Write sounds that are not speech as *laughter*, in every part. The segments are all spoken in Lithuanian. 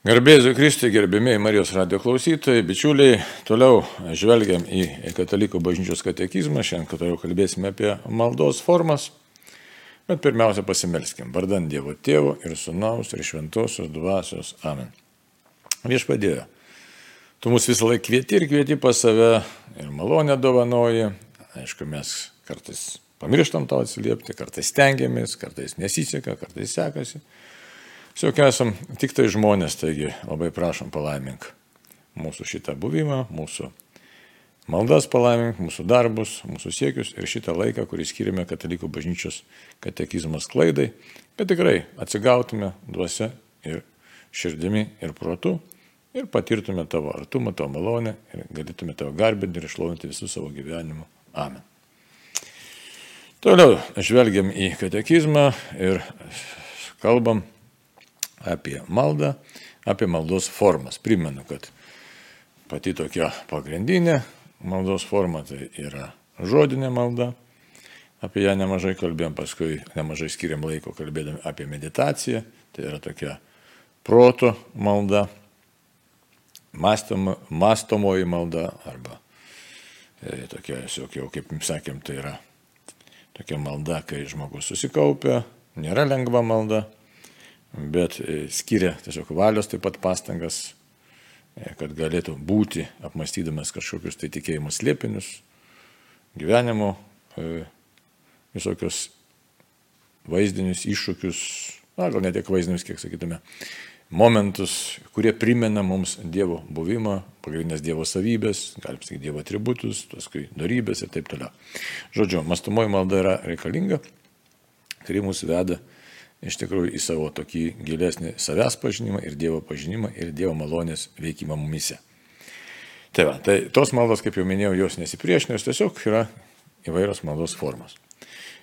Garbėsiu Kristui, gerbėmiai Marijos radio klausytojai, bičiuliai, toliau žvelgiam į Katalikų bažnyčios katekizmą, šiandien toliau kalbėsime apie maldos formas, bet pirmiausia pasimelskim, vardant Dievo Tėvo ir Sūnaus ir Šventosios Dvasios. Amen. Viešpadėjo, tu mus visą laiką kvieti ir kvieti pas save ir malonę dovanoji, aišku, mes kartais pamirštam tau atsiliepti, kartais stengiamės, kartais nesiseka, kartais sekasi. Tiesiog esam tik tai žmonės, taigi labai prašom palaimink mūsų šitą buvimą, mūsų maldas palaimink, mūsų darbus, mūsų siekius ir šitą laiką, kurį skiriame katalikų bažnyčios katekizmas klaidai, kad tikrai atsigautume duose ir širdimi ir protu ir patirtume tavo artumą, tavo malonę ir galėtume tavo garbinti ir išlovinti visų savo gyvenimu. Amen. Toliau žvelgiam į katekizmą ir kalbam apie maldą, apie maldos formas. Primenu, kad pati tokia pagrindinė maldos forma tai yra žodinė malda. Apie ją nemažai kalbėjom, paskui nemažai skiriam laiko kalbėdami apie meditaciją. Tai yra tokia proto malda, mąstomo, mąstomoji malda arba e, tokia, jau kaip sakėm, tai yra tokia malda, kai žmogus susikaupia, nėra lengva malda, bet e, skiria tiesiog valios taip pat pastangas, e, kad galėtų būti apmastydamas kažkokius tai tikėjimus liepinius, gyvenimo e, visokius vaizdinius iššūkius, na gal ne tiek vaizdinius, kiek sakytume, momentus, kurie primena mums Dievo buvimą, pagrindinės Dievo savybės, galim sakyti Dievo atributus, paskui darybės ir taip toliau. Žodžiu, mastumoji malda yra reikalinga, kuri mus veda iš tikrųjų į savo tokį gilesnį savęs pažinimą ir Dievo pažinimą ir Dievo malonės veikimą mumise. Tai va, tai tos maldos, kaip jau minėjau, jos nesipriešina, jos tiesiog yra įvairios maldos formos.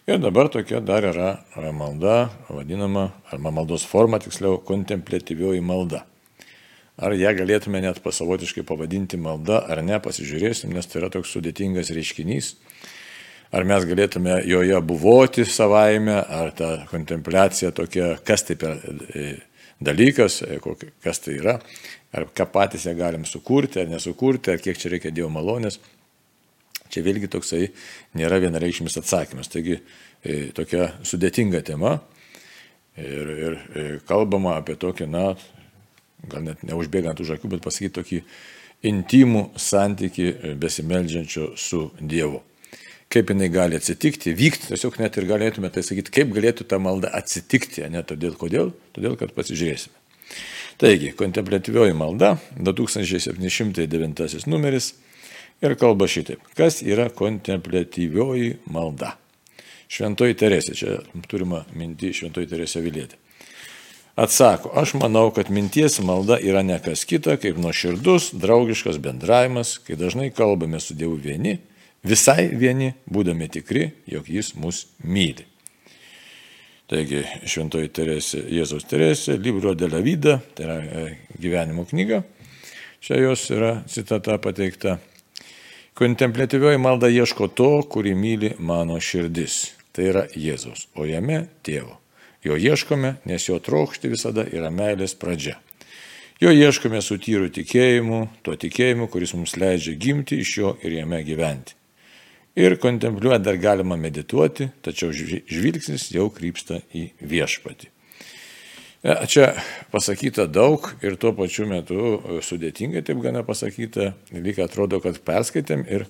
Ir dabar tokia dar yra malda, vadinama, arba maldos forma, tiksliau, kontemplatyvioji malda. Ar ją galėtume net pasavotiškai pavadinti malda, ar ne, pasižiūrėsim, nes tai yra toks sudėtingas reiškinys ar mes galėtume joje buvoti savaime, ar ta kontempliacija tokia, kas tai per e, dalykas, e, kas tai yra, ar ką patys ją galim sukurti ar nesukurti, ar kiek čia reikia Dievo malonės. Čia vėlgi toksai nėra vienareikšmis atsakymas. Taigi e, tokia sudėtinga tema ir, ir kalbama apie tokį, na, gal net neužbėgant už akių, bet pasakyti tokį intimų santyki besimeldžiančio su Dievu kaip jinai gali atsitikti, vykti, tiesiog net ir galėtume tai sakyti, kaip galėtų ta malda atsitikti, ne todėl kodėl, todėl kad pasižiūrėsime. Taigi, kontemplatyvioji malda, 2709 numeris ir kalba šitaip. Kas yra kontemplatyvioji malda? Šventoji Teresė, čia turima minti Šventoji Teresė Vilėtė. Atsako, aš manau, kad minties malda yra ne kas kita, kaip nuoširdus, draugiškas bendravimas, kai dažnai kalbame su Dievu vieni Visai vieni, būdami tikri, jog jis mus myli. Taigi, Šventoji Teresė, Jėzaus Teresė, Libro de la Vida, tai yra e, gyvenimo knyga, čia jos yra citata pateikta. Kontemplatyvioji malda ieško to, kurį myli mano širdis. Tai yra Jėzaus, o jame tėvo. Jo ieškome, nes jo trokšti visada yra meilės pradžia. Jo ieškome su tyru tikėjimu, tuo tikėjimu, kuris mums leidžia gimti iš jo ir jame gyventi. Ir kontempliuoti dar galima medituoti, tačiau žvilgsnis jau krypsta į viešpatį. E, čia pasakyta daug ir tuo pačiu metu e, sudėtingai taip gana pasakyta, lyg atrodo, kad perskaitėm ir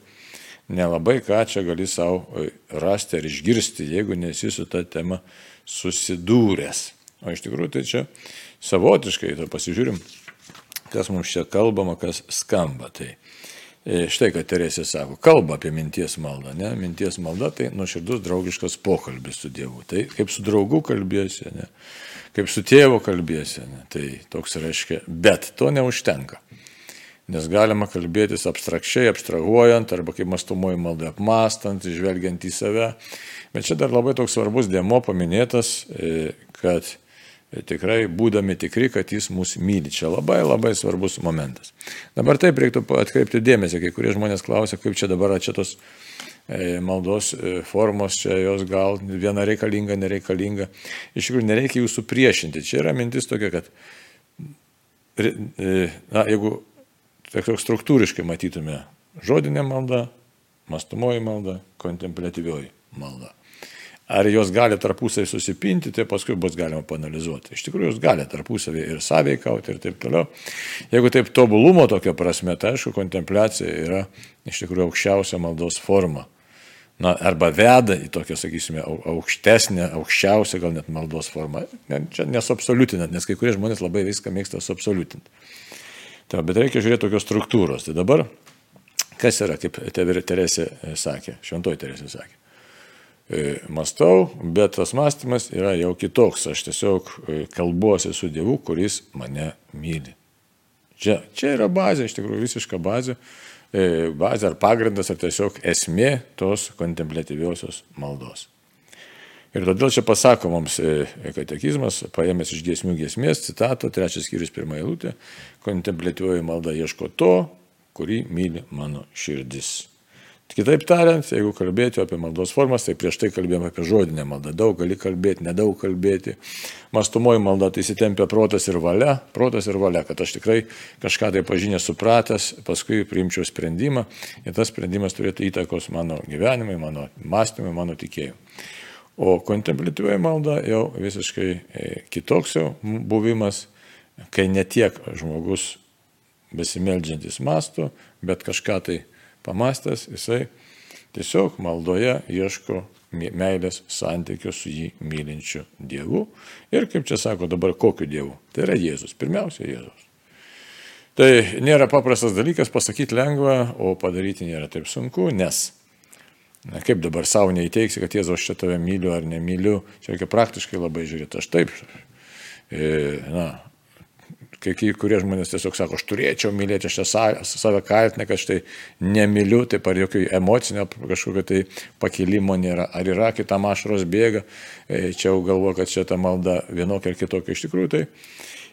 nelabai ką čia gali savo e, rasti ar išgirsti, jeigu nesi su ta tema susidūręs. O iš tikrųjų tai čia savotiškai, tai pasižiūrim, kas mums čia kalbama, kas skamba. Tai štai, kad Teresė sako, kalba apie minties maldą. Ne? Minties malda tai nuoširdus draugiškas pokalbis su Dievu. Tai kaip su draugu kalbėsi, ne? kaip su tėvu kalbėsi. Ne? Tai toks reiškia, bet to neužtenka. Nes galima kalbėtis abstrakčiai, abstrahuojant, arba kaip mastumoji malda apmastant, žvelgiant į save. Bet čia dar labai toks svarbus dėmo paminėtas, e, kad tikrai būdami tikri, kad jis mus myli. Čia labai labai svarbus momentas. Dabar taip reiktų atkreipti dėmesį, kai kurie žmonės klausia, kaip čia dabar čia tos e, maldos e, formos, čia jos gal viena reikalinga, nereikalinga. Iš tikrųjų, nereikia jūsų priešinti. Čia yra mintis tokia, kad na, jeigu toks struktūriškai matytume žodinė malda, mastumoji malda, kontemplatyvioji malda. Ar jos gali tarpusai susipinti, tai paskui bus galima panalizuoti. Iš tikrųjų, jos gali tarpusavį ir sąveikauti ir taip toliau. Jeigu taip tobulumo tokia prasme, tai aišku, kontempliacija yra iš tikrųjų aukščiausia maldos forma. Na, arba veda į tokią, sakysime, aukštesnę, aukščiausią gal net maldos formą. Čia nesuabsoliutinant, nes kai kurie žmonės labai viską mėgsta suabsoliutinti. Tai, bet reikia žiūrėti tokios struktūros. Tai dabar, kas yra, kaip Teresė sakė, šventoji Teresė sakė. E, mastau, bet tas mąstymas yra jau kitoks. Aš tiesiog e, kalbuosi su Dievu, kuris mane myli. Čia, čia yra bazė, iš tikrųjų visiška bazė. E, bazė ar pagrindas, ar tiesiog esmė tos kontemplatyviosios maldos. Ir todėl čia pasako mums katekizmas, paėmęs iš giesmių giesmės, citato, trečias skyrius, pirmą eilutę, kontemplatyvioji malda ieško to, kurį myli mano širdis. Kitaip tariant, jeigu kalbėti apie maldos formas, tai prieš tai kalbėjome apie žodinę maldą. Daug gali kalbėti, nedaug kalbėti. Mastumoji malda tai įsitempia protas ir valia, protas ir valia, kad aš tikrai kažką tai pažinę supratęs, paskui priimčiau sprendimą ir tas sprendimas turėtų įtakos mano gyvenimui, mano mąstymui, mano tikėjimui. O kontemplatyvioji malda jau visiškai e, kitoks jau buvimas, kai ne tiek žmogus besimeldžiantis mastų, bet kažką tai pamastęs, jisai tiesiog maldoje ieško meilės santykio su jį mylinčiu Dievu. Ir kaip čia sako dabar, kokiu Dievu? Tai yra Jėzus, pirmiausia Jėzus. Tai nėra paprastas dalykas, pasakyti lengva, o padaryti nėra taip sunku, nes Na, kaip dabar savo neįteiksi, kad Jėzus aš čia tave myliu ar nemyliu, čia reikia praktiškai labai žiūrėti. Aš taip, e, na, kai kurie žmonės tiesiog sako, aš turėčiau mylėti, aš čia save kaltinę, kad štai nemyliu, taip ar jokio emocinio kažkokio tai pakilimo nėra, ar yra kitam ašaros bėga, e, čia jau galvo, kad čia ta malda vienokia ar kitokia iš tikrųjų. Tai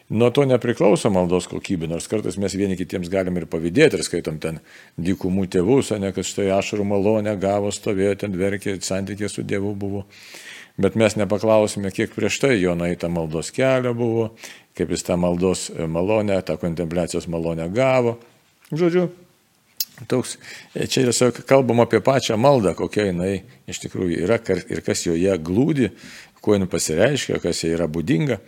nuo to nepriklauso maldos kokybė, nors kartais mes vieni kitiems galim ir pavydėti, ir skaitom ten dykumų tėvus, ne kad štai ašarų malonę gavo, stovėjo ten verkė, santykė su Dievu buvo. Bet mes nepaklausime, kiek prieš tai jo naita maldos kelio buvo, kaip jis tą maldos malonę, tą kontempliacijos malonę gavo. Žodžiu, toks, čia tiesiog kalbam apie pačią maldą, kokia jinai iš tikrųjų yra ir kas joje glūdi, kuo jinai pasireiškia, kas jai yra būdinga.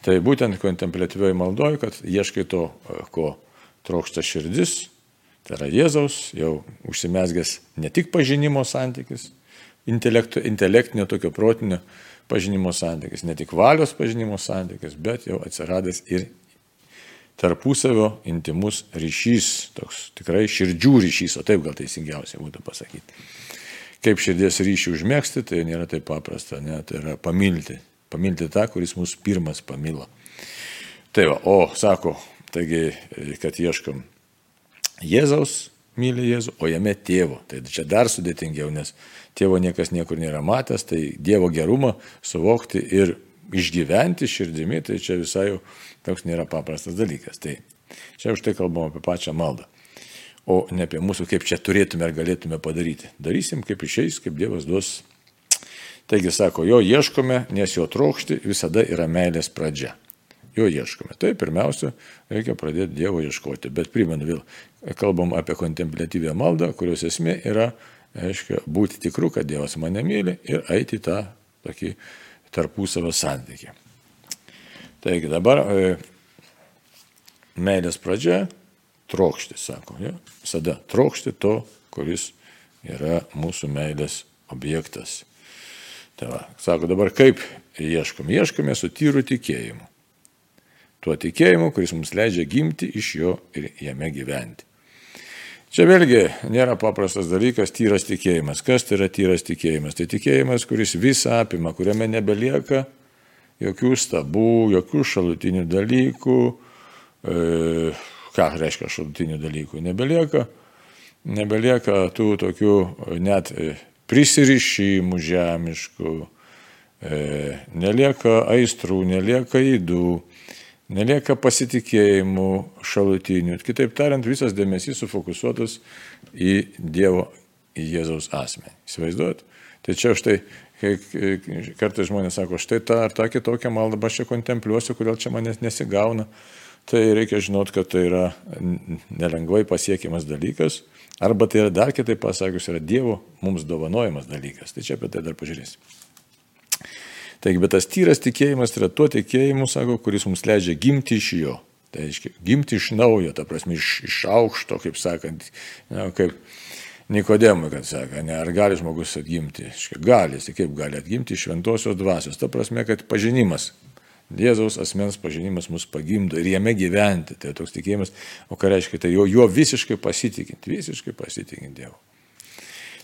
Tai būtent kontemplatyvioji maldoji, kad ieškai to, ko trokšta širdis, tai yra Jėzaus, jau užsimesgęs ne tik pažinimo santykis, intelektinio tokio protinio pažinimo santykis, ne tik valios pažinimo santykis, bet jau atsiradęs ir tarpusavio intimus ryšys, toks tikrai širdžių ryšys, o taip gal teisingiausia būtų pasakyti. Kaip širdies ryšį užmėgsti, tai nėra taip paprasta, ne, tai yra pamilti, pamilti tą, kuris mus pirmas pamilo. Tai va, o sako, taigi, kad ieškom Jėzaus, myli Jėzų, o jame tėvo. Tai čia dar sudėtingiau, nes tėvo niekas niekur nėra matęs, tai Dievo gerumą suvokti ir išgyventi širdimi, tai čia visai jau toks nėra paprastas dalykas. Tai čia už tai kalbam apie pačią maldą, o ne apie mūsų, kaip čia turėtume ar galėtume padaryti. Darysim, kaip išeis, kaip Dievas duos. Taigi sako, jo ieškome, nes jo trokšti visada yra meilės pradžia. Jo ieškome. Tai pirmiausia, reikia pradėti Dievo ieškoti. Bet primenu vėl, kalbam apie kontemplatyvę maldą, kurios esmė yra aiškia, būti tikru, kad Dievas mane myli ir eiti tą tokį tarpusavio santykį. Taigi dabar e, meilės pradžia - trokšti, sako. Ja? Visada trokšti to, kuris yra mūsų meilės objektas. Tai va, sako dabar kaip ieškom? Ieškome su tyru tikėjimu. Tuo tikėjimu, kuris mums leidžia gimti iš jo ir jame gyventi. Čia vėlgi nėra paprastas dalykas tyras tikėjimas. Kas tai yra tyras tikėjimas? Tai tikėjimas, kuris visą apima, kuriame nebelieka jokių stabų, jokių šalutinių dalykų. E, ką reiškia šalutinių dalykų? Nebelieka, nebelieka tų tokių net prisirišimų žemiškų, e, nelieka aistrų, nelieka įdų nelieka pasitikėjimų šalutinių. Kitaip tariant, visas dėmesys sufokusuotas į Dievo, į Jėzaus asmenį. Įsivaizduojat? Tai čia štai, kartais žmonės sako, štai tą ar tą kitokią maldą aš čia kontempliuosiu, kodėl čia manęs nesigauna. tai reikia žinot, kad tai yra nelengvai pasiekiamas dalykas, arba tai yra dar kitaip pasakius, yra Dievo mums dovanojamas dalykas. Tai čia apie tai dar pažiūrėsim. Taigi, bet tas tyras tikėjimas yra tuo tikėjimu, sako, kuris mums leidžia gimti iš jo. Tai reiškia, gimti iš naujo, ta prasme, iš, iš aukšto, kaip sakant, na, kaip Nikodemui, kad sako, ne, ar gali žmogus atgimti? Reiškia, gali, tai kaip gali atgimti iš šventosios dvasios. Ta prasme, kad pažinimas, Jėzaus asmens pažinimas mus pagimdo ir jame gyventi. Tai toks tikėjimas, o ką reiškia, tai jo, juo visiškai pasitikint, visiškai pasitikint Dievu.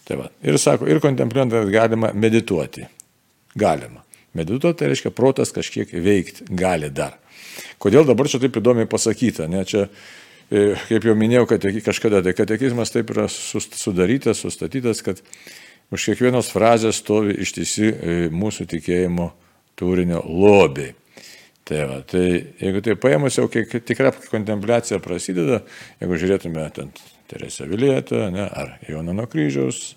Tai va, ir sako, ir kontempliuojant galima medituoti. Galima. Medituoti tai reiškia protas kažkiek veikti gali dar. Kodėl dabar čia taip įdomiai pasakyta? Ne, čia, e, kaip jau minėjau, kad kažkada tai katekizmas taip yra sudarytas, sustatytas, kad už kiekvienos frazės stovi ištisi e, mūsų tikėjimo turinio lobiai. Tai, va, tai jeigu tai paėmus jau, kai tikra kontempliacija prasideda, jeigu žiūrėtume ten Teresę Vilietą ne, ar Joną nuo kryžiaus,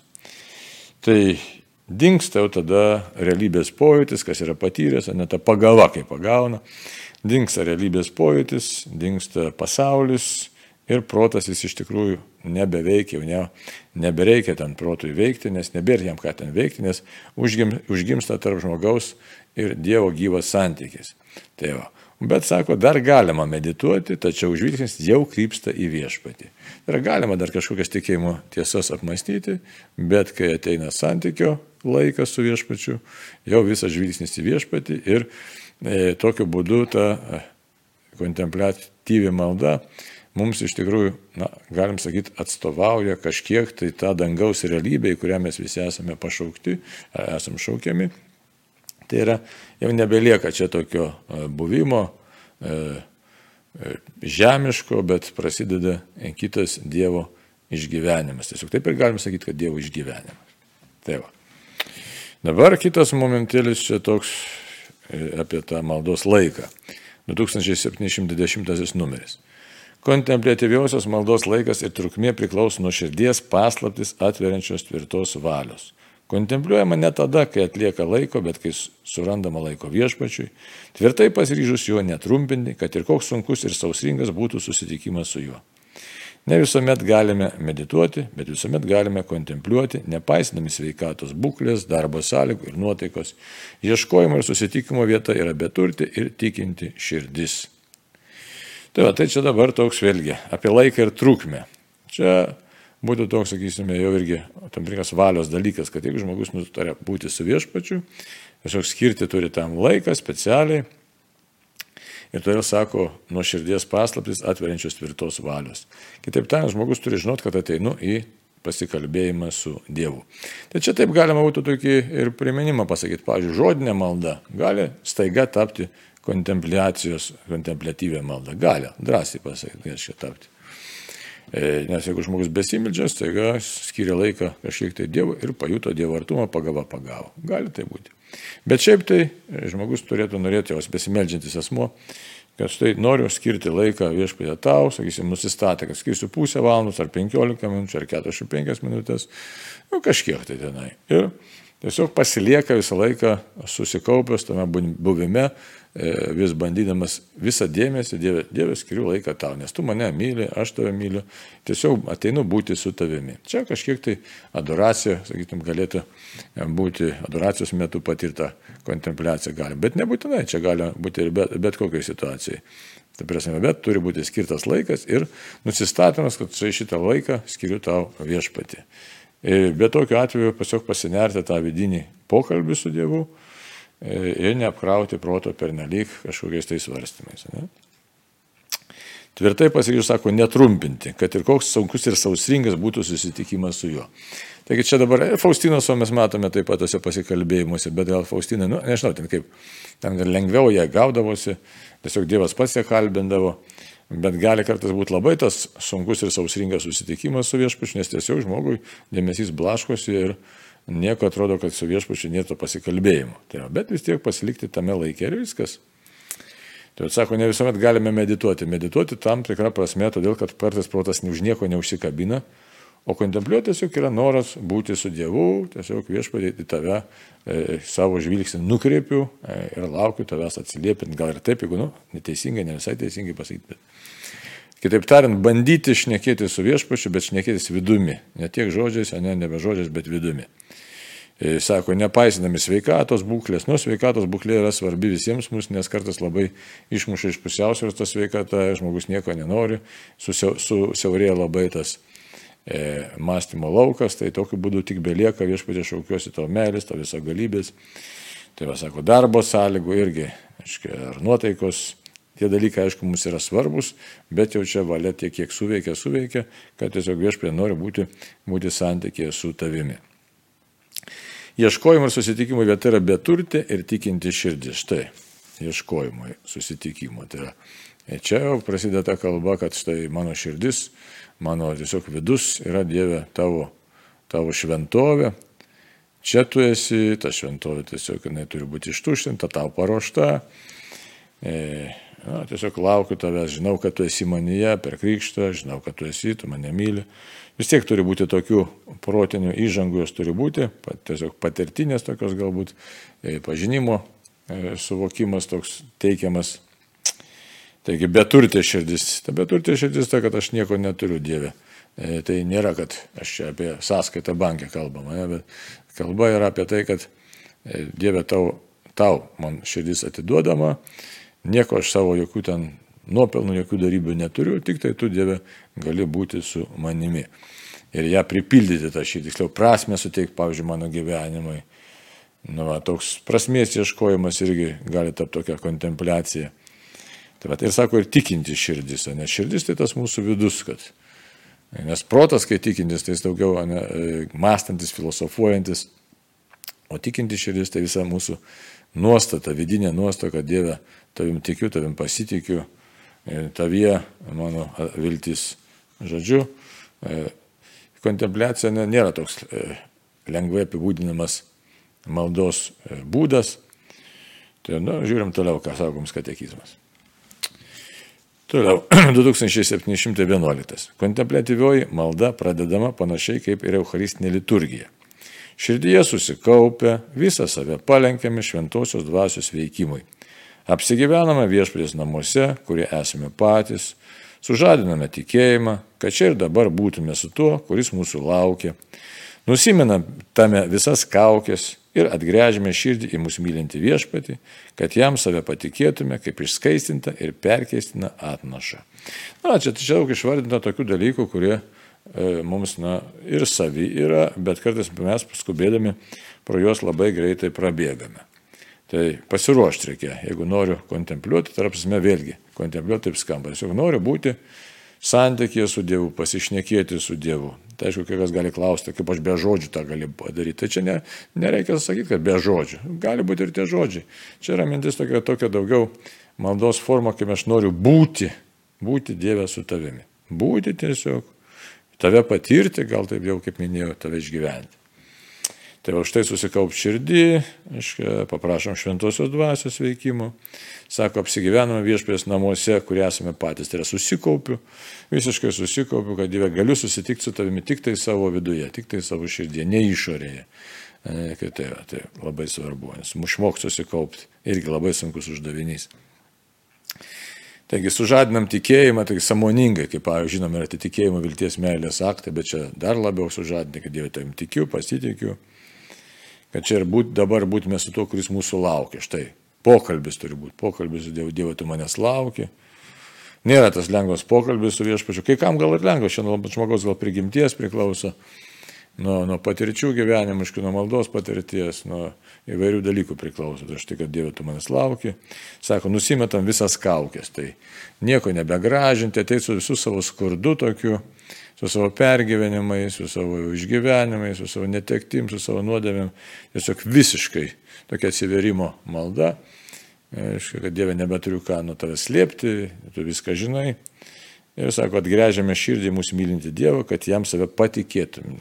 tai dinksta jau tada realybės pojūtis, kas yra patyręs, ne ta pagava, kaip pagauna, dinksta realybės pojūtis, dinksta pasaulis ir protas jis iš tikrųjų nebeveikia, jau ne, nebereikia ten protui veikti, nes nebėra jam ką ten veikti, nes užgim, užgimsta tarp žmogaus ir Dievo gyvas santykis. Tai va. Bet sako, dar galima medituoti, tačiau žvilgsnis jau krypsta į viešpatį. Ir galima dar kažkokias tikėjimo tiesas apmastyti, bet kai ateina santykio laikas su viešpačiu, jau visas žvilgsnis į viešpatį ir e, tokiu būdu ta e, kontemplatyvi malda mums iš tikrųjų, na, galim sakyti, atstovauja kažkiek tai tą dangaus realybę, į kurią mes visi esame pašaukti, esame šaukiami Tai yra, jau nebelieka čia tokio e, buvimo e, e, žemiško, bet prasideda kitas Dievo išgyvenimas. Tiesiog taip ir galim sakyti, kad Dievo išgyvenimas. Tai va. Dabar kitas momentėlis čia toks apie tą maldos laiką. 2710 numeris. Kontemplatyviausios maldos laikas ir trukmė priklauso nuo širdies paslaptis atveriančios tvirtos valios. Kontempliuojama ne tada, kai atlieka laiko, bet kai surandama laiko viešpačiui, tvirtai pasiryžus juo netrumpinti, kad ir koks sunkus ir sausringas būtų susitikimas su juo. Ne visuomet galime medituoti, bet visuomet galime kontempliuoti, nepaisydami sveikatos būklės, darbo sąlygų ir nuotaikos. Ieškojimo ir susitikimo vieta yra beturti ir tikinti širdis. Tai, va, tai čia dabar toks vėlgi apie laiką ir trukmę. Čia būtų toks, sakysime, jau irgi tam tikras valios dalykas, kad jeigu žmogus nutarė būti su viešpačiu, tiesiog skirti turi tam laiką specialiai. Ir todėl sako, nuo širdies paslaptis atveriančios tvirtos valios. Kitaip tariant, žmogus turi žinoti, kad ateinu į pasikalbėjimą su Dievu. Tai čia taip galima būtų tokį ir priminimą pasakyti. Pavyzdžiui, žodinė malda gali staiga tapti kontempliacijos, kontemplatyvę maldą. Gali, drąsiai pasakyti, reiškia tapti. E, nes jeigu žmogus besimildžias, taiga skiria laiką kažkiek tai Dievo ir pajuto Dievo artumą, pagava pagavo. Gali tai būti. Bet šiaip tai žmogus turėtų norėti, jos besimeldžiantis asmo, kad štai noriu skirti laiką viešpatė tau, sakysim, nusistatę, kad skirsiu pusę valandos ar 15 minučių ar 45 minutės, nu kažkiek tai tenai. Ir tiesiog pasilieka visą laiką susikaupęs tame buvime E, vis bandydamas visą dėmesį, Dieve, Dieve skiriu laiką tau, nes tu mane myli, aš tave myliu, tiesiog ateinu būti su tavimi. Čia kažkiek tai adoracija, sakytum, galėtų būti adoracijos metu patirta kontempliacija gali, bet nebūtinai, čia gali būti ir bet, bet kokiai situacijai. Tai prasme, bet turi būti skirtas laikas ir nusistatymas, kad šitą laiką skiriu tau viešpati. E, bet tokiu atveju tiesiog pasinerti tą vidinį pokalbį su Dievu E, ir neapkrauti proto pernelyg kažkokiais tai svarstymais. Ne? Tvirtai pasiryžus, sako, netrumpinti, kad ir koks sunkus ir sausringas būtų susitikimas su juo. Taigi čia dabar e, Faustinos, o mes matome taip pat tose pasikalbėjimuose, bet gal Faustina, nu, nežinau, ten kaip, ten lengviau ją gaudavosi, tiesiog Dievas pats ją kalbindavo, bet gali kartais būti labai tas sunkus ir sausringas susitikimas su viešpačiu, nes tiesiog žmogui dėmesys blaškosi ir nieko atrodo, kad su viešpačiu nėra pasikalbėjimo. Tai, bet vis tiek pasilikti tame laikė ir viskas. Tai atsako, ne visuomet galime medituoti. Medituoti tam tikrą prasme, todėl kad kartais protas už nieko neužsikabina, O kontempliuoti tiesiog yra noras būti su Dievu, tiesiog viešpadėti tave, e, savo žvilgsnį nukreipiu e, ir laukiu tavęs atsiliepint, gal ir taip, jeigu, nu, neteisingai, ne visai teisingai pasakyti. Bet... Kitaip tariant, bandyti šnekėti su viešpačiu, bet šnekėtis vidumi. Ne tiek žodžiais, ne nebe žodžiais, bet vidumi. E, sako, nepaisinami sveikatos būklės. Nu, sveikatos būklė yra svarbi visiems mums, nes kartais labai išmuša iš pusiausvėros ta sveikata, žmogus nieko nenori, susiaurėja labai tas mąstymo laukas, tai tokiu būdu tik belieka viešpatė šaukiuosi tavo meilės, tavo viso galybės. Tai va, sako, darbo sąlygų irgi, aiškiai, ar nuotaikos, tie dalykai, aišku, mums yra svarbus, bet jau čia valia tiek, kiek suveikia, suveikia, kad tiesiog viešpatė nori būti, būti santykėje su tavimi. Ieškojimo ir susitikimo vieta yra beturtė ir tikinti širdis. Štai, ieškojimo ir susitikimo. Tai yra, čia jau prasideda kalba, kad štai mano širdis mano tiesiog vidus yra Dieve tavo, tavo šventovė. Čia tu esi, ta šventovė tiesiog jinai turi būti ištuštinta, tau paruošta. E, na, tiesiog laukiu tavęs, žinau, kad tu esi manyje per krikštą, žinau, kad tu esi, tu mane myli. Vis tiek turi būti tokių protinių įžangų, jos turi būti, tiesiog patirtinės tokios galbūt, e, pažinimo e, suvokimas toks teikiamas Taigi beturtė širdis. Ta beturtė širdis ta, kad aš nieko neturiu Dieve. E, tai nėra, kad aš čia apie sąskaitą bankę kalbama, ne, bet kalba yra apie tai, kad e, Dieve tau, tau man širdis atiduodama, nieko aš savo jokių ten nuopelnų, jokių darybių neturiu, tik tai tu Dieve gali būti su manimi. Ir ją pripildyti tą šį, tiksliau, prasme suteikti, pavyzdžiui, mano gyvenimui. Nu, va, toks prasmės ieškojimas irgi gali tapti tokia kontempliacija. Tai va, ir sako, ir tikinti širdis, nes širdis tai tas mūsų vidus, kad. Nes protas, kai tikintis, tai jis daugiau ne, e, mąstantis, filosofuojantis, o tikinti širdis tai visa mūsų nuostata, vidinė nuostata, kad Dieve, tavim tikiu, tavim pasitikiu, e, tavie mano viltis. Žodžiu, e, kontempliacija nėra toks lengvai apibūdinamas maldos būdas. Tai, na, žiūrim toliau, ką sakoms katekizmas. Toliau, *clears throat* 2711. Kontemplatyvioji malda pradedama panašiai kaip ir Eucharistinė liturgija. Širdyje susikaupę, visą save palenkiame šventosios dvasios veikimui. Apsigyvename viešpės namuose, kurie esame patys, sužadiname tikėjimą, kad čia ir dabar būtume su tuo, kuris mūsų laukia. Nusimenam tame visas kaukės ir atgręžime širdį į mūsų mylinti viešpatį, kad jam save patikėtume kaip išskaistinta ir perkeistina atnaša. Na, čia čia daug išvardinta tokių dalykų, kurie e, mums na, ir savi yra, bet kartais mes skubėdami pro juos labai greitai prabėgame. Tai pasiruošti reikia, jeigu noriu kontempliuoti, tarp prasme vėlgi, kontempliuoti taip skamba, tiesiog noriu būti santykėje su Dievu, pasišnekėti su Dievu. Tai aišku, kai kas gali klausti, kaip aš be žodžių tą galiu padaryti. Tai čia ne, nereikia sakyti, kad be žodžių. Gali būti ir tie žodžiai. Čia yra mintis tokia, tokia daugiau maldos forma, kai aš noriu būti, būti Dieve su tavimi. Būti tiesiog, tave patirti, gal taip jau kaip minėjau, tave išgyventi. Tai už tai susikaup širdį, aiškia, paprašom šventosios dvasios veikimo. Sako, apsigyvename viešpės namuose, kurie esame patys. Tai yra susikaupiu, visiškai susikaupiu, kad Dieve galiu susitikti su tavimi tik tai savo viduje, tik tai savo širdėje, ne išorėje. E, tai, tai labai svarbu, nes išmokti susikaupti irgi labai sunkus uždavinys. Taigi sužadinam tikėjimą, tai samoningai, kaip, pavyzdžiui, žinom, yra atitikėjimo vilties meilės aktai, bet čia dar labiau sužadinti, kad Dieve tavim tikiu, pasitikiu kad čia ir būt, dabar būtume su tuo, kuris mūsų laukia. Štai, pokalbis turi būti, pokalbis su Dievu, Dievu, tu manęs lauki. Nėra tas lengvas pokalbis su viešpačiu. Kai kam gal ir lengvas, šiandien žmogaus gal prigimties priklauso, nuo, nuo patirčių gyvenimiškų, nuo maldos patirties, nuo įvairių dalykų priklauso. Tai štai, kad Dieve, tu manęs lauki. Sako, nusimetam visas kaukės. Tai nieko nebegražinti, ateit su visų savo skurdu tokiu su savo pergyvenimais, su savo išgyvenimais, su savo netektim, su savo nuodėmėm. Tiesiog visiškai tokia atsiverimo malda. Aišku, kad Dieve nebeturiu ką nuo tavęs slėpti, tu viską žinai. Ir sako, atgręžiame širdį mūsų mylinti Dievą, kad jam save patikėtum.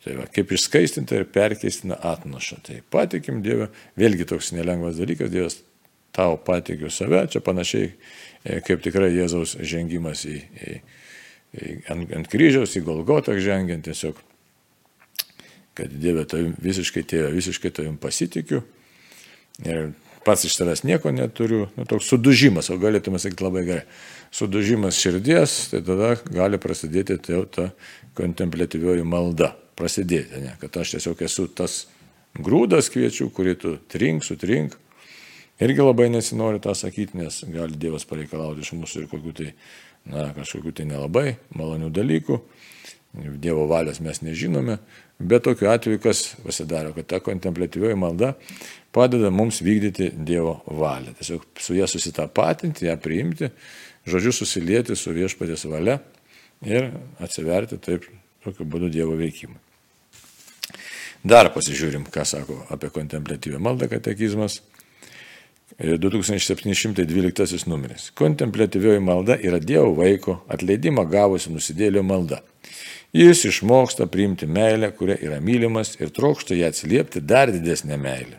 Tai va, kaip išskaistinta ir perkeistina atnaša. Tai patikim Dievą, vėlgi toks nelengvas dalykas, Dievas tau patikiu save, čia panašiai e, kaip tikrai Jėzaus žengimas į, į ant, ant kryžiaus į Golgotą žengiant tiesiog, kad Dieve tavim visiškai tėvė, visiškai tavim pasitikiu. Ir pats iš savęs nieko neturiu, nu, toks sudužimas, o galėtume sakyti labai gerai, sudužimas širdies, tai tada gali prasidėti ta kontemplatyvioji malda, prasidėti, ne, kad aš tiesiog esu tas grūdas kviečių, kurį tu trink, sutrink. Irgi labai nesinori tą sakyti, nes gali Dievas pareikalauti iš mūsų ir kokių tai na, kažkokių tai nelabai malonių dalykų, Dievo valios mes nežinome, bet tokiu atveju kas pasidaro, kad ta kontemplatyvioji malda padeda mums vykdyti Dievo valią. Tiesiog su ją susitapatinti, ją priimti, žodžiu susilieti su viešpatės valia ir atsiverti taip tokiu būdu Dievo veikimui. Dar pasižiūrim, ką sako apie kontemplatyvę maldą katekizmas. 2712 numeris. Kontemplatyvioji malda yra Dievo vaiko atleidimą gavusi nusidėlio malda. Jis išmoksta priimti meilę, kuria yra mylimas ir trokšta ją atsiliepti dar didesnę meilę.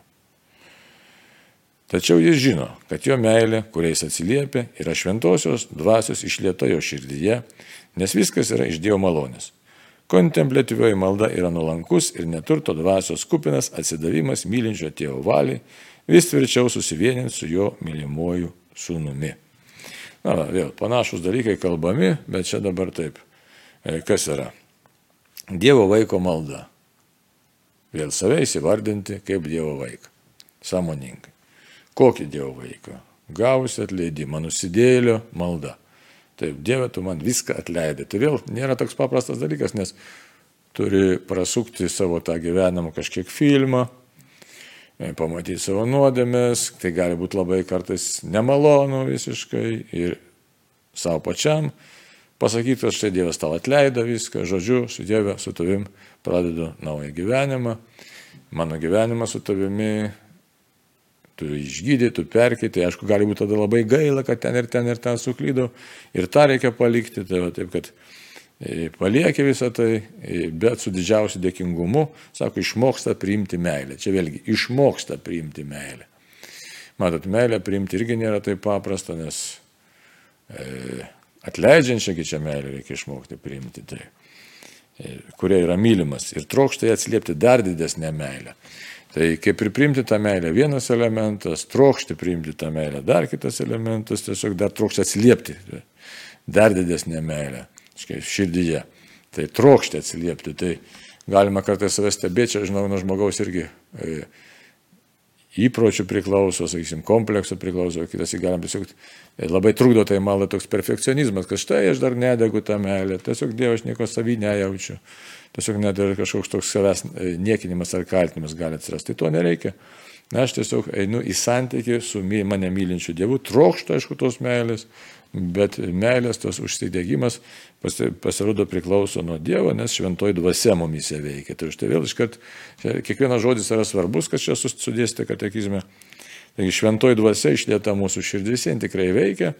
Tačiau jis žino, kad jo meilė, kuriais atsiliepia, yra šventosios dvasios išlieta jo širdyje, nes viskas yra iš Dievo malonės. Kontemplatyvioji malda yra nuolankus ir neturto dvasios kupinas atsidavimas mylinčio tėvo valiai vis tvirčiau susivieninti su jo mylimuoju sūnumi. Na, va, vėl panašus dalykai kalbami, bet čia dabar taip. E, kas yra? Dievo vaiko malda. Vėl save įsivardinti kaip Dievo vaiką. Samoningai. Kokį Dievo vaiką? Gavusi atleidimą, nusidėlio malda. Taip, Dieve, tu man viską atleidai. Tai vėl nėra toks paprastas dalykas, nes turi prasukti savo tą gyvenimą kažkiek filmą, E, pamatyti savo nuodėmės, tai gali būti labai kartais nemalonu visiškai ir savo pačiam pasakyti, kad štai Dievas tau atleido viską, žodžiu, su Dieve, su tavim pradedu naują gyvenimą, mano gyvenimą su tavimi, tu išgydai, tu perkeitai, aišku, gali būti tada labai gaila, kad ten ir ten ir ten suklydau ir tą reikia palikti, tai va, taip kad paliekė visą tai, bet su didžiausiu dėkingumu, sako, išmoksta priimti meilę. Čia vėlgi, išmoksta priimti meilę. Matot, meilę priimti irgi nėra taip paprasta, nes e, atleidžiančią čia meilę reikia išmokti priimti. Tai, e, kurie yra mylimas ir trokšta ją atsiliepti dar didesnę meilę. Tai kaip ir priimti tą meilę vienas elementas, trokšti priimti tą meilę dar kitas elementas, tiesiog dar trokšti atsiliepti dar didesnę meilę širdyje. Tai trokšti atsiliepti. Tai galima kartais save stebėti, čia žinau, nuo žmogaus irgi e, įpročių priklauso, sakysim, kompleksų priklauso, kitas įgalim tiesiog e, labai trukdo tai malai toks perfekcionizmas, kad štai aš dar nedegu tą meilę, tiesiog Dievas nieko savy nejaučiu, tiesiog net ir kažkoks toks savęs e, niekinimas ar kaltinimas gali atsirasti, tai to nereikia. Na, aš tiesiog einu į santykių su mane mylinčiu Dievu, trokštų, aišku, tos meilės, bet meilės tos užsidėgymas pasirodo priklauso nuo Dievo, nes šventoji dvasia mumise veikia. Tai štai vėl iškart, kiekvienas žodis yra svarbus, kad čia sudėsite katekizme. Taigi šventoji dvasia išlieta mūsų širdis, jie tikrai veikia,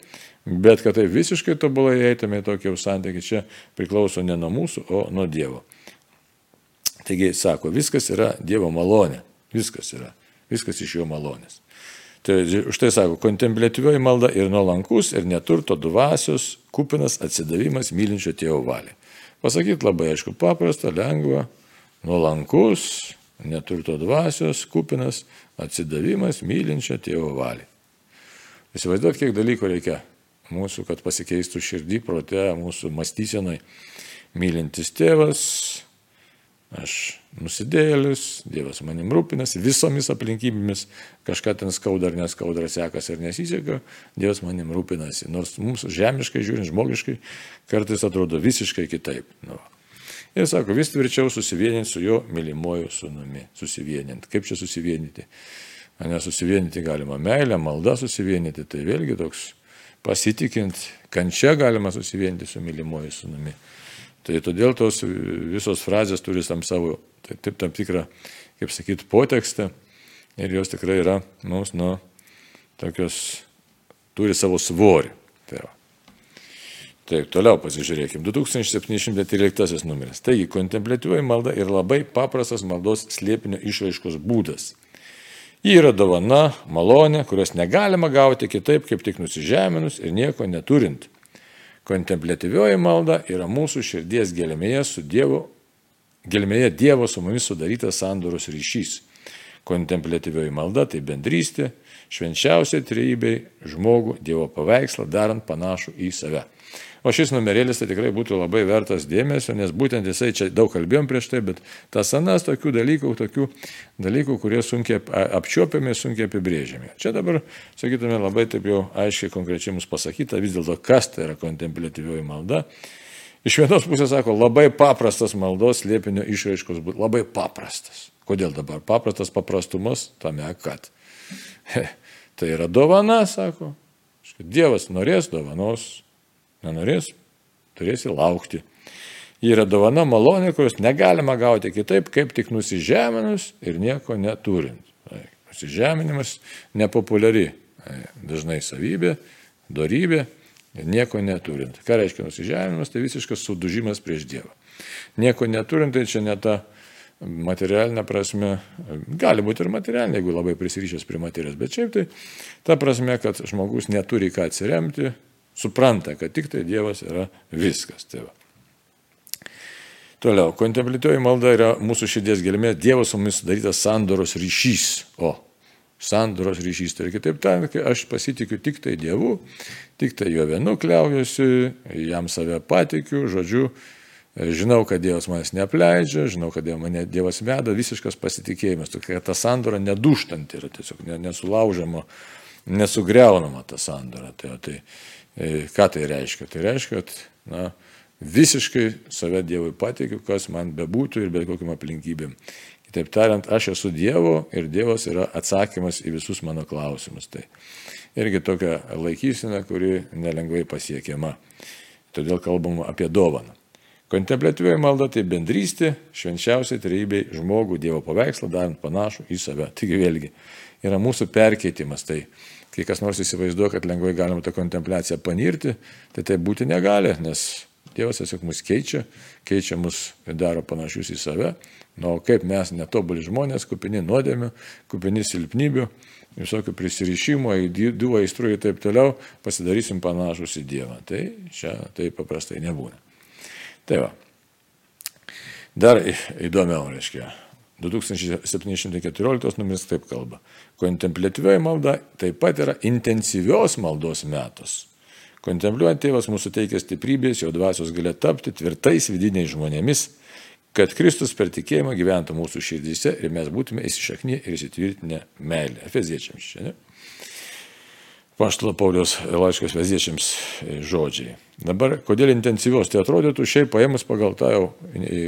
bet kad tai visiškai tobulai eitume į tokį santykį, čia priklauso ne nuo mūsų, o nuo Dievo. Taigi sako, viskas yra Dievo malonė, viskas yra, viskas iš jo malonės. Tai už tai sako, kontemplatyvioji malda ir nuolankus, ir neturto dvasios, kupinas atsidavimas mylinčio tėvo valiai. Pasakyti labai aišku, paprasta, lengva, nuolankus, neturto dvasios, kupinas atsidavimas mylinčio tėvo valiai. Įsivaizduot, kiek dalykų reikia mūsų, kad pasikeistų širdį, prote, mūsų mąstysenai. Mylintis tėvas, aš nusidėlis, Dievas manim rūpinasi, visomis aplinkybėmis, kažką ten skauda ar neskauda, ar sekas ar nesiseka, Dievas manim rūpinasi. Nors mums žemiškai žiūrint, žmogiškai, kartais atrodo visiškai kitaip. Nu. Ir sako, vis tvirčiau susivieninti su jo mylimuoju sunumi. Susivieninti. Kaip čia susivienyti? Nesusivienyti galima meilę, malda susivienyti, tai vėlgi toks pasitikint, kančia galima susivienyti su mylimuoju sunumi. Tai todėl tos visos frazės turi tam savo, tai taip tam tikrą, kaip sakyti, potekstą ir jos tikrai yra, mums, nu, tokios, turi savo svorį. Tai va. Taip, toliau pasižiūrėkime. 2713 numeris. Taigi, kontempliuoji malda ir labai paprastas maldos slėpinio išraiškos būdas. Ji yra dovana, malonė, kurios negalima gauti kitaip, kaip tik nusižeminus ir nieko neturint. Kontemplatyvioji malda yra mūsų širdies gelmėje su Dievu, gelmėje Dievo su mumis sudarytas sandoros ryšys. Kontemplatyvioji malda tai bendrystė, švenčiausiai trejybei žmogų Dievo paveikslą darant panašų į save. O šis numerėlis tai tikrai būtų labai vertas dėmesio, nes būtent jisai čia daug kalbėjom prieš tai, bet tas anas tokių dalykų, tokių dalykų, kurie sunkiai apčiuopiami, sunkiai apibrėžiami. Čia dabar, sakytume, labai taip jau aiškiai konkrečiai mums pasakyta vis dėlto, kas tai yra kontemplatyvioji malda. Iš vienos pusės sako, labai paprastas maldos liepinio išraiškos būtų, labai paprastas. Kodėl dabar paprastas paprastumas? Tame, kad. *laughs* Tai yra dovana, sako. Dievas norės dovanos Nenorės, turėsi laukti. Ji yra dovana malonė, kurios negalima gauti kitaip, kaip tik nusižeminus ir nieko neturint. Nusižeminimas nepopuliari dažnai savybė, darybė ir nieko neturint. Ką reiškia nusižeminimas? Tai visiškas sudužimas prieš Dievą. Nieko neturint, tai čia ne ta materialinė prasme, gali būti ir materialinė, jeigu labai prisirišęs prie materijos, bet šiaip tai ta prasme, kad žmogus neturi ką atsiremti, supranta, kad tik tai Dievas yra viskas. Tai va. Toliau, kontempliuoji malda yra mūsų širdies gelmė, Dievo su mumis sudarytas sandoros ryšys. O, sandoros ryšys, tai kitaip tariant, aš pasitikiu tik tai Dievu, tik tai jo vienu kliaujuosi, jam save patikiu, žodžiu, žinau, kad Dievas manęs neapleidžia, žinau, kad mane Dievas veda, visiškas pasitikėjimas, tokia ta sandora neduštanti yra tiesiog nesulaužama, nesugriaunama ta sandora. Tai, tai ką tai reiškia? Tai reiškia, kad na, visiškai save Dievui pateikiu, kas man bebūtų ir bet kokiam aplinkybėm. Kitaip tariant, aš esu Dievo ir Dievas yra atsakymas į visus mano klausimus. Tai irgi tokia laikysena, kuri nelengvai pasiekiama. Todėl kalbam apie dovaną. Kontemplatyvioji malda tai bendrystė, švenčiausiai trejybei žmogų Dievo paveikslą darant panašų į save. Taigi vėlgi yra mūsų perkeitimas. Tai kai kas nors įsivaizduoja, kad lengvai galima tą kontempliaciją panirti, tai tai būti negali, nes Dievas tiesiog mus keičia, keičia mus ir daro panašius į save. Na, o kaip mes netobuli žmonės, kupini nuodėmių, kupini silpnybių, visokių prisirišimų, įdų aistrų ir taip toliau, pasidarysim panašus į Dievą. Tai čia taip paprastai nebūna. Tai va. Dar įdomiau, reiškia, 2714 numeris taip kalba. Kontemplatyvioji malda taip pat yra intensyvios maldos metas. Kontempliuojant tėvas mūsų teikia stiprybės, jo dvasios gali tapti tvirtais vidiniais žmonėmis, kad Kristus per tikėjimą gyventų mūsų širdyse ir mes būtume įsišaknyje ir įsitvirtinę meilę. Efeziečiams čia, ne? Paštalo Paulius laiškos veziečiams žodžiai. Dabar, kodėl intensyvios, tai atrodytų šiaip paėmus pagal tą jau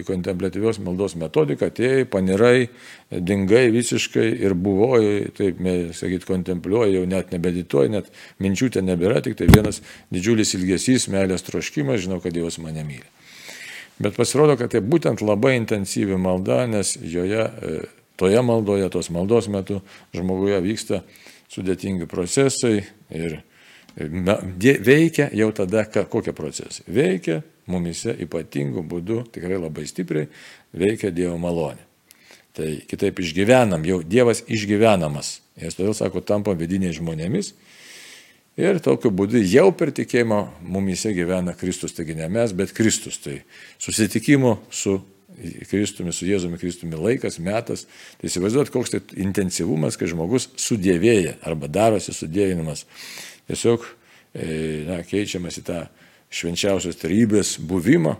kontemplatyvios maldos metodiką, atėjai, panirai, dingai visiškai ir buvojai, taip, sakyt, kontempliuoji, jau net nebedituoji, net minčių ten nebėra, tik tai vienas didžiulis ilgesys, meilės troškimas, žinau, kad Dievas mane myli. Bet pasirodo, kad tai būtent labai intensyvi malda, nes joje, toje maldoje, tos maldos metu žmoguje vyksta sudėtingi procesai ir veikia jau tada, kokie procesai. Veikia mumise ypatingų būdų, tikrai labai stipriai veikia Dievo malonė. Tai kitaip išgyvenam, jau Dievas išgyvenamas. Jis todėl sako, tampa vidiniais žmonėmis. Ir tokiu būdu jau per tikėjimą mumise gyvena Kristus, taigi ne mes, bet Kristus. Tai susitikimo su Kristumi, su Jėzumi Kristumi laikas, metas. Tai įsivaizduot, koks tai intensyvumas, kai žmogus sudėvėja arba darosi sudėvinimas. Tiesiog e, na, keičiamas į tą švenčiausios tarybės buvimą.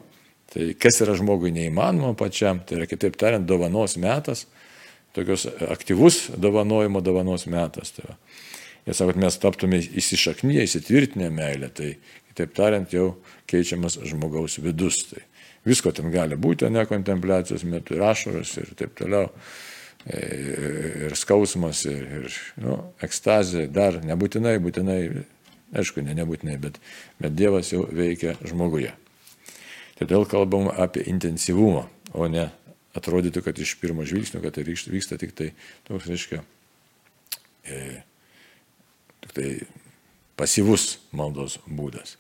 Tai kas yra žmogui neįmanoma pačiam, tai yra kitaip tariant dovanos metas, tokios aktyvus dovanojimo dovanos metas. Tai. Jie sako, kad mes taptume įsišaknyje, įsitvirtinę meilę, tai kitaip tariant jau keičiamas žmogaus vidus. Tai Visko ten gali būti, ne kontempliacijos metu, ir ašaras, ir taip toliau, e, ir skausmas, ir, ir nu, ekstazė, dar nebūtinai, būtinai, aišku, ne nebūtinai, bet, bet Dievas jau veikia žmoguje. Todėl kalbam apie intensyvumą, o ne atrodytų, kad iš pirmo žvilgsnio, kad tai vyksta tik tai toks, reiškia, e, tik tai pasyvus maldos būdas.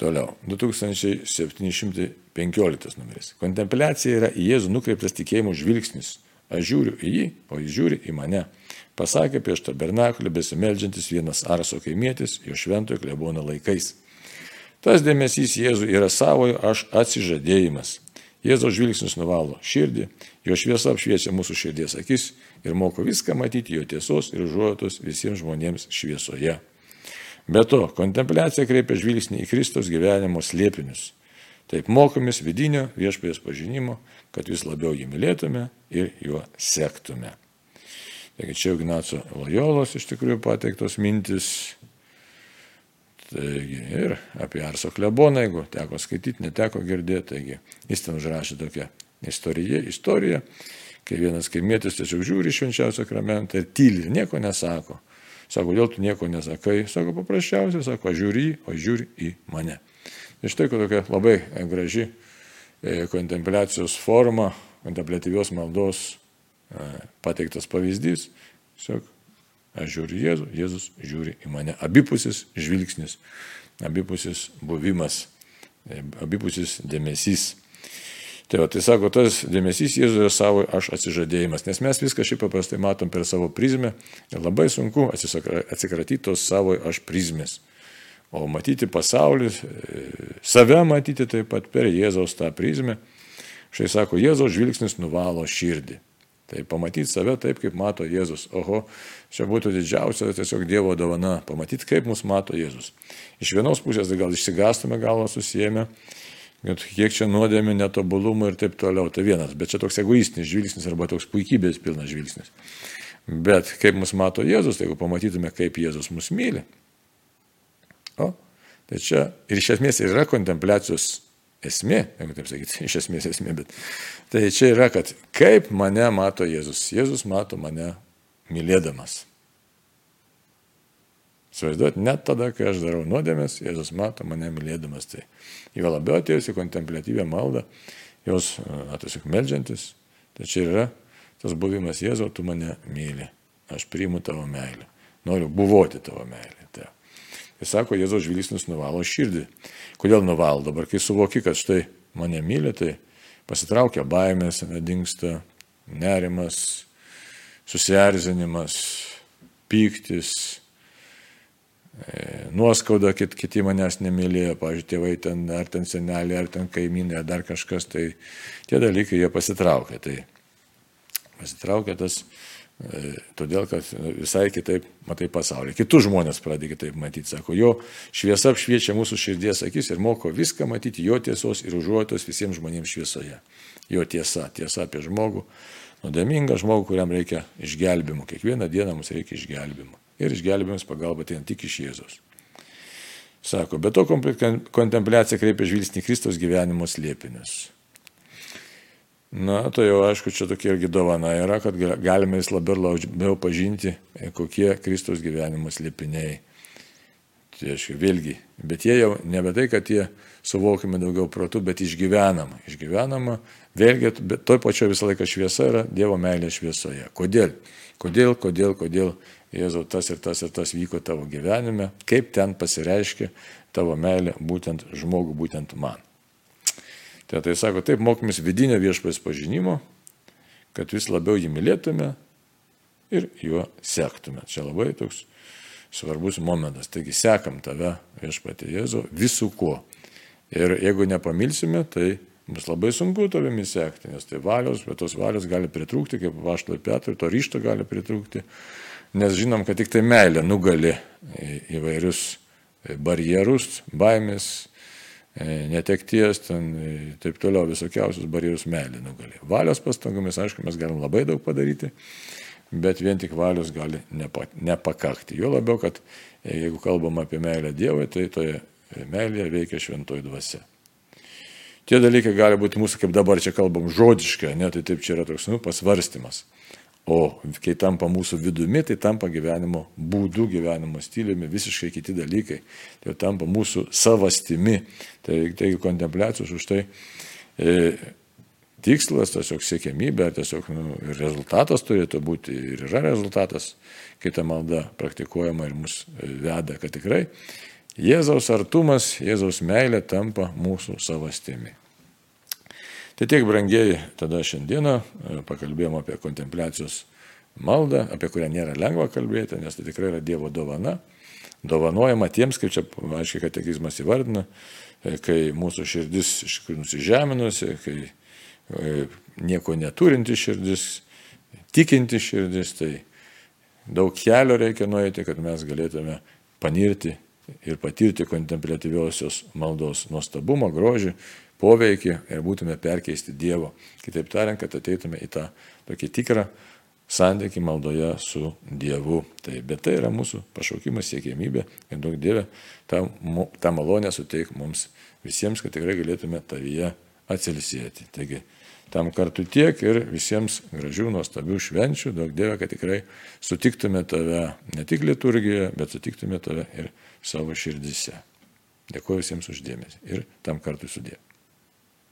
Toliau, 2715 numeris. Kontempliacija yra į Jėzų nukreiptas tikėjimo žvilgsnis. Aš žiūriu į jį, o jis žiūri į mane. Pasakė prieš tabernakulį besimeldžiantis vienas Arso kaimietis jo šventojo klebono laikais. Tas dėmesys Jėzui yra savojo aš atsižadėjimas. Jėzaus žvilgsnis nuvalo širdį, jo šviesa apšviečia mūsų širdies akis ir moko viską matyti jo tiesos ir užuotos visiems žmonėms šviesoje. Be to, kontempliacija kreipia žvilgsnį į Kristos gyvenimo slėpinius. Taip mokomės vidinio viešpės pažinimo, kad vis labiau jį mylėtume ir juo sektume. Taigi čia Ignaco Lojolos iš tikrųjų pateiktos mintis Taigi, ir apie Arso kleboną, jeigu teko skaityti, neteko girdėti, taigi jis ten užrašė tokią istoriją, istoriją kai vienas kaimietis tiesiog žiūri švenčiausią sakramentą ir tyli ir nieko nesako. Sako, dėl tu nieko nesakai, sako paprasčiausiai, sako, žiūri, o žiūri į mane. Ir štai tokia labai graži e, kontempliacijos forma, kontemplatyvios maldos e, pateiktas pavyzdys. Tiesiog Aš žiūriu Jėzų, Jėzus žiūri į mane. Abipusis žvilgsnis, abipusis buvimas, e, abipusis dėmesys. Tai, va, tai sako, tas dėmesys Jėzuje savo aš atsižadėjimas, nes mes viską šiaip paprastai matom per savo prizmę ir labai sunku atsikratyti tos savo aš prizmės. O matyti pasaulį, save matyti taip pat per Jėzaus tą prizmę. Štai sako, Jėzaus žvilgsnis nuvalo širdį. Tai pamatyti save taip, kaip mato Jėzus. Oho, čia būtų didžiausia tiesiog Dievo dovana - pamatyti, kaip mus mato Jėzus. Iš vienos pusės tai gal išsigastume galvą susijęme, kad kiek čia nuodėmė, netobulumų ir taip toliau. Tai vienas, bet čia toks egoistinis žvilgsnis arba toks puikybės pilnas žvilgsnis. Bet kaip mus mato Jėzus, tai jeigu pamatytume, kaip Jėzus mus myli. O, tai čia ir iš esmės yra kontempliacijos esmė, jeigu taip sakyti, *laughs* iš esmės esmė, bet tai čia yra, kad kaip mane mato Jėzus. Jėzus mato mane mylėdamas. Suvaizduot, net tada, kai aš darau nuodėmės, Jėzus mato mane mylėdamas. Tai jo labiau atėjusi kontemplatyvę maldą, jos tiesiog melžiantis, tai čia yra tas buvimas Jėzau, tu mane myli, aš priimu tavo meilę, noriu buvoti tavo meilė. Tai. Jis sako, Jėzaus žvilgsnis nuvalo širdį. Kodėl nuvalo? Dabar, kai suvoki, kad štai mane myli, tai pasitraukia baimės, nedingsta nerimas, susierzinimas, pyktis, nuoskauda, kit, kiti manęs nemylėjo, pavyzdžiui, tėvai ten, ar ten seneliai, ar ten kaimynai, ar dar kažkas, tai tie dalykai jie pasitraukia. Tai pasitraukia tas E, todėl, kad visai kitaip matai pasaulį. Kitus žmonės pradeda kitaip matyti. Sako, jo šviesa apšviečia mūsų širdies akis ir moko viską matyti jo tiesos ir užuotos visiems žmonėms šviesoje. Jo tiesa, tiesa apie žmogų, nuodėmingą žmogų, kuriam reikia išgelbimo. Kiekvieną dieną mums reikia išgelbimo. Ir išgelbimas pagalba tai tik iš Jėzos. Sako, bet to kontempliacija kreipia žvilgsnį Kristos gyvenimo slėpinius. Na, tai jau aišku, čia tokia irgi dovana yra, kad galime vis labiau, labiau pažinti, e, kokie Kristaus gyvenimo slėpiniai. Tai aišku, vėlgi, bet jie jau nebe tai, kad jie suvokime daugiau protų, bet išgyvenama. Išgyvenama, vėlgi, bet toj pačioje visą laiką šviesa yra Dievo meilė šviesoje. Kodėl? Kodėl, kodėl, kodėl Jėzau tas ir tas ir tas vyko tavo gyvenime, kaip ten pasireiškia tavo meilė būtent žmogų, būtent man. Tai, tai sako, taip mokomės vidinio viešpės pažinimo, kad vis labiau jį mylėtume ir juo sektume. Čia labai toks svarbus momentas. Taigi sekam tave viešpatė Jėzu visų kuo. Ir jeigu nepamilsime, tai bus labai sunku tavimi sekti, nes tai valios, bet tos valios gali pritrūkti, kaip Vaštoj Petrui, to ryšto gali pritrūkti, nes žinom, kad tik tai meilė nugali įvairius barjerus, baimės, E, netekties, ten e, taip toliau visokiausius barjerus meilė nugalė. Valios pastangomis, aišku, mes galim labai daug padaryti, bet vien tik valios gali nepa, nepakakti. Jo labiau, kad e, jeigu kalbam apie meilę Dievui, tai toje meilėje veikia šventoji dvasia. Tie dalykai gali būti mūsų, kaip dabar čia kalbam, žodiškai, ne, tai taip čia yra toks nu, pasvarstymas. O kai tampa mūsų vidumi, tai tampa gyvenimo būdu, gyvenimo stiliumi, visiškai kiti dalykai. Tai tampa mūsų savastimi. Tai, tai kontempliacijos už tai e, tikslas, tiesiog siekiamybė, ar tiesiog nu, rezultatas turėtų būti ir yra rezultatas, kai ta malda praktikuojama ir mus veda, kad tikrai Jėzaus artumas, Jėzaus meilė tampa mūsų savastimi. Tai tiek, brangieji, tada šiandieną e, pakalbėjom apie kontempliacijos maldą, apie kurią nėra lengva kalbėti, nes tai tikrai yra Dievo dovana. dovanojama tiems, kaip čia, aiškiai, katekizmas įvardina, e, kai mūsų širdis iš tikrųjų nusižeminusi, kai e, nieko neturinti širdis, tikinti širdis, tai daug kelio reikia nueiti, kad mes galėtume panirti ir patirti kontemplatyviosios maldos nuostabumą, grožį, poveikį ir būtume perkeisti Dievo. Kitaip tariant, kad ateitume į tą tokį tikrą santyki maldoje su Dievu. Tai, bet tai yra mūsų pašaukimas, siekėmybė, kad daug Dieve tą, tą malonę suteik mums visiems, kad tikrai galėtume tavyje atsilisėti. Taigi, tam kartu tiek ir visiems gražių, nuostabių švenčių, daug Dieve, kad tikrai sutiktume tave ne tik liturgijoje, bet sutiktume tave ir savo širdise. Dėkuoju visiems uždėmesi ir tam kartu sudėjau.